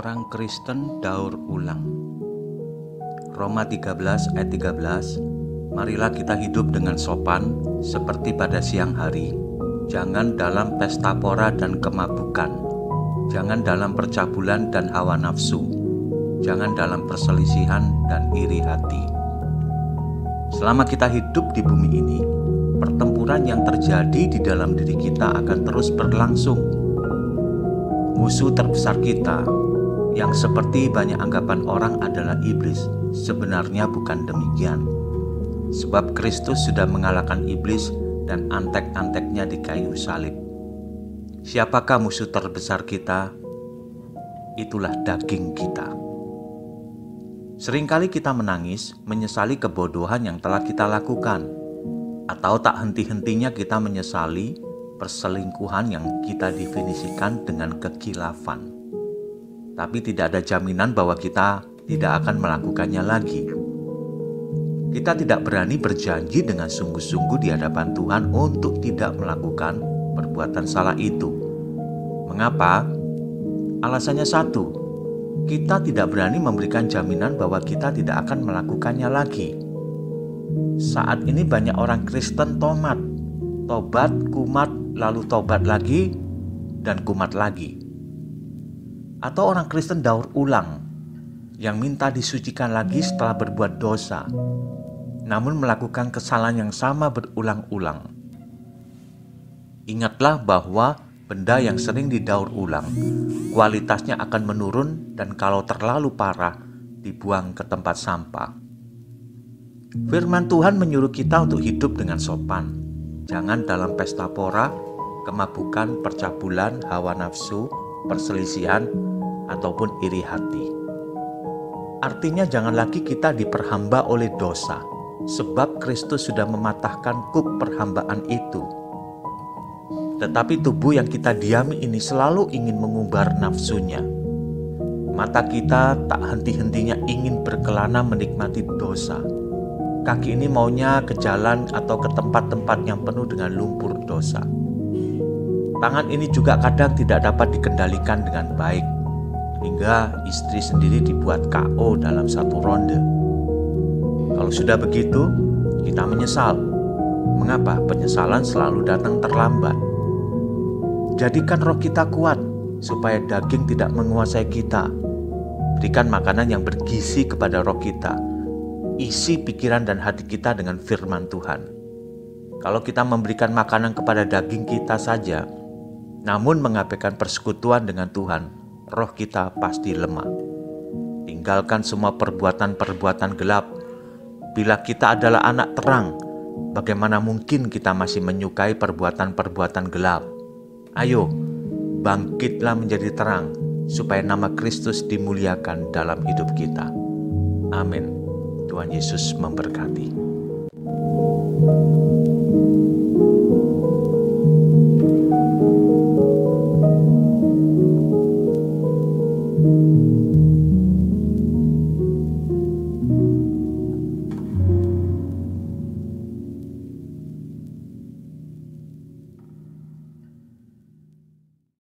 Orang Kristen daur ulang. Roma 13 ayat 13 Marilah kita hidup dengan sopan seperti pada siang hari. Jangan dalam pesta pora dan kemabukan. Jangan dalam percabulan dan hawa nafsu. Jangan dalam perselisihan dan iri hati. Selama kita hidup di bumi ini Pertempuran yang terjadi di dalam diri kita akan terus berlangsung. Musuh terbesar kita yang seperti banyak anggapan orang adalah iblis, sebenarnya bukan demikian. Sebab Kristus sudah mengalahkan iblis dan antek-anteknya di kayu salib. Siapakah musuh terbesar kita? Itulah daging kita. Seringkali kita menangis, menyesali kebodohan yang telah kita lakukan, atau tak henti-hentinya kita menyesali perselingkuhan yang kita definisikan dengan kekilafan tapi tidak ada jaminan bahwa kita tidak akan melakukannya lagi. Kita tidak berani berjanji dengan sungguh-sungguh di hadapan Tuhan untuk tidak melakukan perbuatan salah itu. Mengapa? Alasannya satu, kita tidak berani memberikan jaminan bahwa kita tidak akan melakukannya lagi. Saat ini banyak orang Kristen tomat, tobat, kumat, lalu tobat lagi, dan kumat lagi atau orang Kristen daur ulang yang minta disucikan lagi setelah berbuat dosa, namun melakukan kesalahan yang sama berulang-ulang. Ingatlah bahwa benda yang sering didaur ulang, kualitasnya akan menurun dan kalau terlalu parah, dibuang ke tempat sampah. Firman Tuhan menyuruh kita untuk hidup dengan sopan. Jangan dalam pesta pora, kemabukan, percabulan, hawa nafsu, perselisihan, ataupun iri hati. Artinya jangan lagi kita diperhamba oleh dosa, sebab Kristus sudah mematahkan kuk perhambaan itu. Tetapi tubuh yang kita diami ini selalu ingin mengumbar nafsunya. Mata kita tak henti-hentinya ingin berkelana menikmati dosa. Kaki ini maunya ke jalan atau ke tempat-tempat yang penuh dengan lumpur dosa. Tangan ini juga kadang tidak dapat dikendalikan dengan baik hingga istri sendiri dibuat KO dalam satu ronde. Kalau sudah begitu, kita menyesal. Mengapa penyesalan selalu datang terlambat? Jadikan roh kita kuat supaya daging tidak menguasai kita. Berikan makanan yang bergizi kepada roh kita. Isi pikiran dan hati kita dengan firman Tuhan. Kalau kita memberikan makanan kepada daging kita saja, namun mengabaikan persekutuan dengan Tuhan, roh kita pasti lemah. Tinggalkan semua perbuatan-perbuatan gelap. Bila kita adalah anak terang, bagaimana mungkin kita masih menyukai perbuatan-perbuatan gelap? Ayo, bangkitlah menjadi terang, supaya nama Kristus dimuliakan dalam hidup kita. Amin. Tuhan Yesus memberkati.